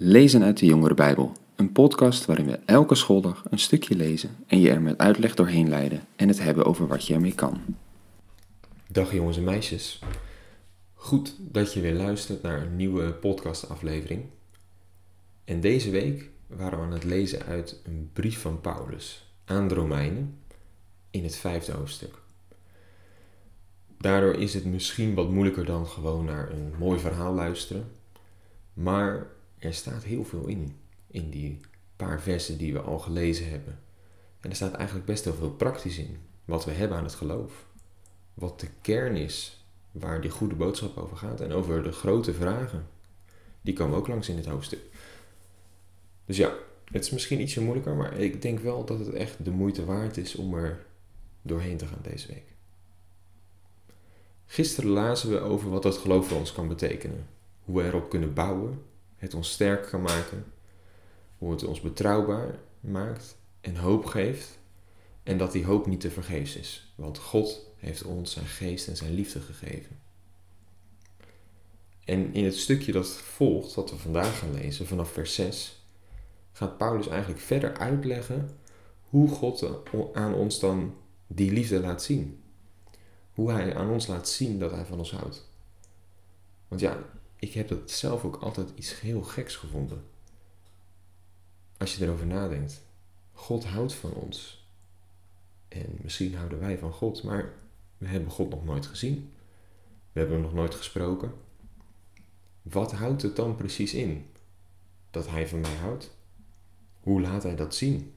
Lezen uit de Jongere Bijbel, een podcast waarin we elke schooldag een stukje lezen en je er met uitleg doorheen leiden en het hebben over wat je ermee kan. Dag jongens en meisjes. Goed dat je weer luistert naar een nieuwe podcastaflevering. En deze week waren we aan het lezen uit een brief van Paulus aan de Romeinen in het vijfde hoofdstuk. Daardoor is het misschien wat moeilijker dan gewoon naar een mooi verhaal luisteren. Maar er staat heel veel in, in die paar versen die we al gelezen hebben. En er staat eigenlijk best heel veel praktisch in, wat we hebben aan het geloof. Wat de kern is waar die goede boodschap over gaat en over de grote vragen. Die komen ook langs in dit hoofdstuk. Dus ja, het is misschien ietsje moeilijker, maar ik denk wel dat het echt de moeite waard is om er doorheen te gaan deze week. Gisteren lazen we over wat dat geloof voor ons kan betekenen. Hoe we erop kunnen bouwen, het ons sterk kan maken, hoe het ons betrouwbaar maakt en hoop geeft. En dat die hoop niet te vergeefs is, want God heeft ons zijn geest en zijn liefde gegeven. En in het stukje dat volgt, wat we vandaag gaan lezen, vanaf vers 6, gaat Paulus eigenlijk verder uitleggen hoe God aan ons dan die liefde laat zien. Hoe hij aan ons laat zien dat hij van ons houdt. Want ja, ik heb dat zelf ook altijd iets heel geks gevonden. Als je erover nadenkt. God houdt van ons. En misschien houden wij van God, maar we hebben God nog nooit gezien. We hebben nog nooit gesproken. Wat houdt het dan precies in? Dat hij van mij houdt? Hoe laat hij dat zien?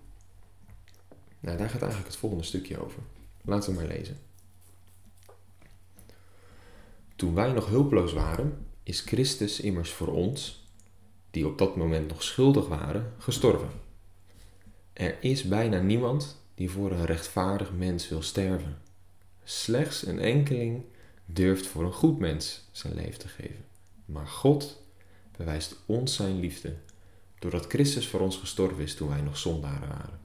Nou, daar gaat eigenlijk het volgende stukje over. Laten we maar lezen. Toen wij nog hulpeloos waren, is Christus immers voor ons, die op dat moment nog schuldig waren, gestorven. Er is bijna niemand die voor een rechtvaardig mens wil sterven. Slechts een enkeling durft voor een goed mens zijn leven te geven. Maar God bewijst ons zijn liefde, doordat Christus voor ons gestorven is toen wij nog zondaren waren.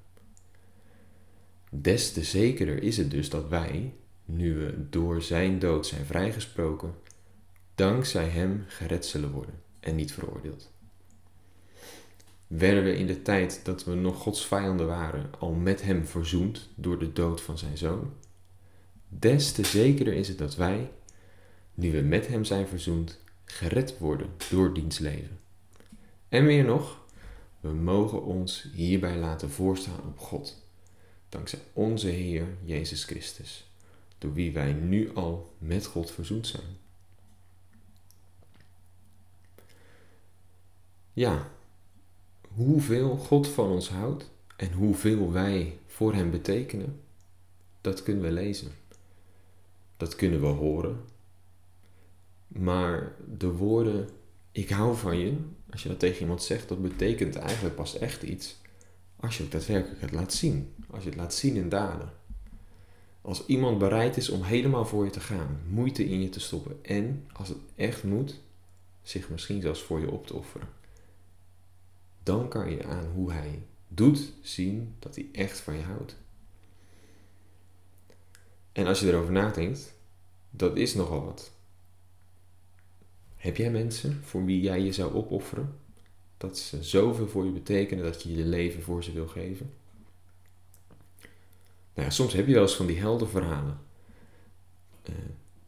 Des te zekerder is het dus dat wij, nu we door zijn dood zijn vrijgesproken, dankzij hem gered zullen worden en niet veroordeeld. Werden we in de tijd dat we nog Gods vijanden waren al met hem verzoend door de dood van zijn zoon? Des te zekerder is het dat wij, nu we met hem zijn verzoend, gered worden door diens leven. En meer nog, we mogen ons hierbij laten voorstaan op God, dankzij onze Heer Jezus Christus, door wie wij nu al met God verzoend zijn. Ja, hoeveel God van ons houdt en hoeveel wij voor Hem betekenen, dat kunnen we lezen. Dat kunnen we horen. Maar de woorden, ik hou van je, als je dat tegen iemand zegt, dat betekent eigenlijk pas echt iets als je het daadwerkelijk laat zien. Als je het laat zien in daden. Als iemand bereid is om helemaal voor je te gaan, moeite in je te stoppen en, als het echt moet, zich misschien zelfs voor je op te offeren dan kan je aan hoe hij doet zien dat hij echt van je houdt. En als je erover nadenkt, dat is nogal wat. Heb jij mensen voor wie jij je zou opofferen? Dat ze zoveel voor je betekenen dat je je leven voor ze wil geven? Nou soms heb je wel eens van die heldenverhalen. Uh,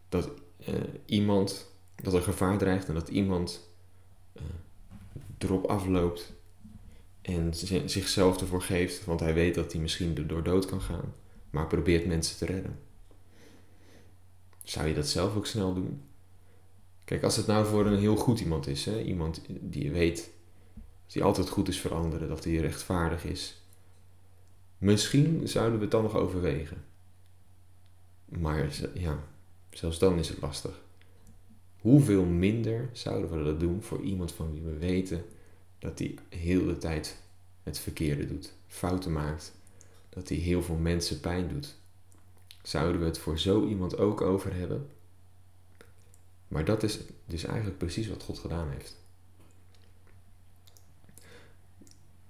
dat uh, iemand, dat er gevaar dreigt en dat iemand uh, erop afloopt en zichzelf ervoor geeft, want hij weet dat hij misschien door dood kan gaan, maar probeert mensen te redden. Zou je dat zelf ook snel doen? Kijk, als het nou voor een heel goed iemand is, hè? iemand die je weet dat hij altijd goed is voor anderen, dat hij rechtvaardig is, misschien zouden we het dan nog overwegen. Maar ja, zelfs dan is het lastig. Hoeveel minder zouden we dat doen voor iemand van wie we weten dat hij heel de tijd het verkeerde doet, fouten maakt, dat hij heel veel mensen pijn doet. Zouden we het voor zo iemand ook over hebben? Maar dat is dus eigenlijk precies wat God gedaan heeft.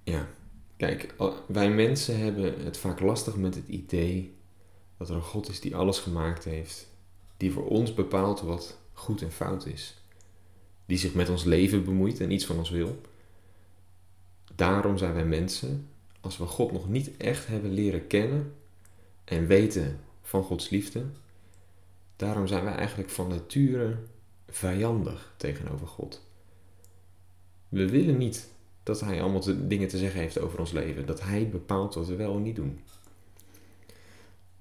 Ja, kijk, wij mensen hebben het vaak lastig met het idee dat er een God is die alles gemaakt heeft, die voor ons bepaalt wat goed en fout is, die zich met ons leven bemoeit en iets van ons wil daarom zijn wij mensen, als we God nog niet echt hebben leren kennen en weten van Gods liefde, daarom zijn wij eigenlijk van nature vijandig tegenover God. We willen niet dat Hij allemaal dingen te zeggen heeft over ons leven, dat Hij bepaalt wat we wel en niet doen.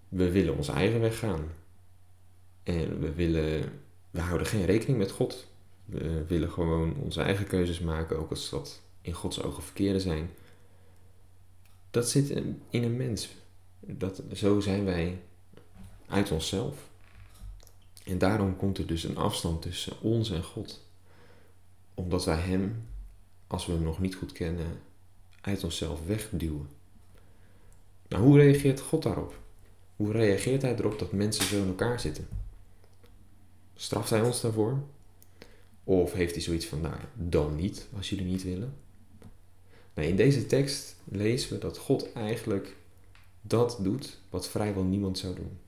We willen onze eigen weg gaan. En we willen, we houden geen rekening met God. We willen gewoon onze eigen keuzes maken, ook als dat in Gods ogen verkeerde zijn. Dat zit in een mens. Dat, zo zijn wij uit onszelf. En daarom komt er dus een afstand tussen ons en God. Omdat wij Hem, als we Hem nog niet goed kennen, uit onszelf wegduwen. Nou, hoe reageert God daarop? Hoe reageert Hij erop dat mensen zo in elkaar zitten? Straft Hij ons daarvoor? Of heeft Hij zoiets van, nou, dan niet, als jullie niet willen? In deze tekst lezen we dat God eigenlijk dat doet wat vrijwel niemand zou doen.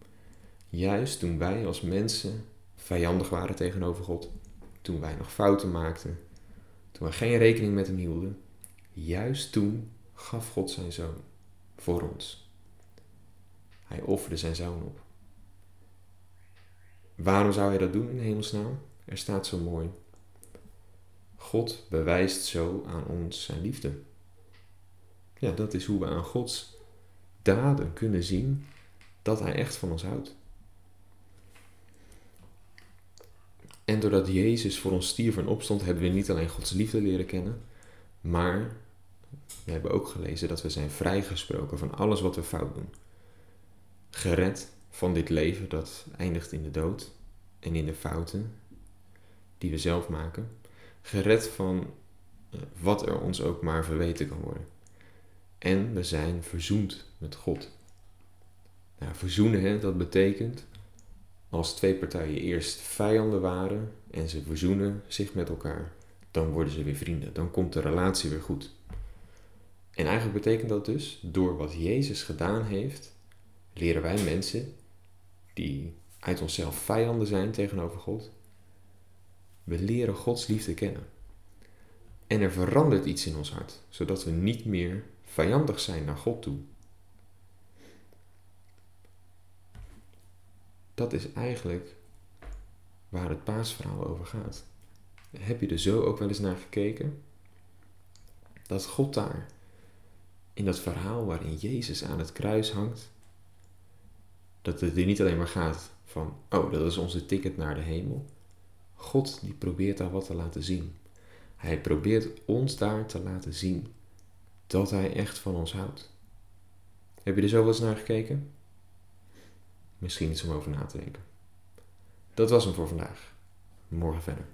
Juist toen wij als mensen vijandig waren tegenover God, toen wij nog fouten maakten, toen we geen rekening met Hem hielden, juist toen gaf God zijn zoon voor ons. Hij offerde zijn zoon op. Waarom zou hij dat doen in hemelsnaam? Er staat zo mooi. God bewijst zo aan ons zijn liefde. Ja, dat is hoe we aan Gods daden kunnen zien dat Hij echt van ons houdt. En doordat Jezus voor ons stierf en opstond, hebben we niet alleen Gods liefde leren kennen, maar we hebben ook gelezen dat we zijn vrijgesproken van alles wat we fout doen. Gered van dit leven dat eindigt in de dood en in de fouten die we zelf maken. Gered van eh, wat er ons ook maar verweten kan worden. En we zijn verzoend met God. Nou, verzoenen, hè, dat betekent als twee partijen eerst vijanden waren en ze verzoenen zich met elkaar, dan worden ze weer vrienden. Dan komt de relatie weer goed. En eigenlijk betekent dat dus, door wat Jezus gedaan heeft, leren wij mensen die uit onszelf vijanden zijn tegenover God, we leren Gods liefde kennen. En er verandert iets in ons hart, zodat we niet meer vijandig zijn naar God toe. Dat is eigenlijk waar het paasverhaal over gaat. Heb je er zo ook wel eens naar gekeken? Dat God daar, in dat verhaal waarin Jezus aan het kruis hangt, dat het er niet alleen maar gaat van, oh, dat is onze ticket naar de hemel. God die probeert daar wat te laten zien. Hij probeert ons daar te laten zien dat Hij echt van ons houdt. Heb je er zo wel eens naar gekeken? Misschien iets om over na te denken. Dat was hem voor vandaag. Morgen verder.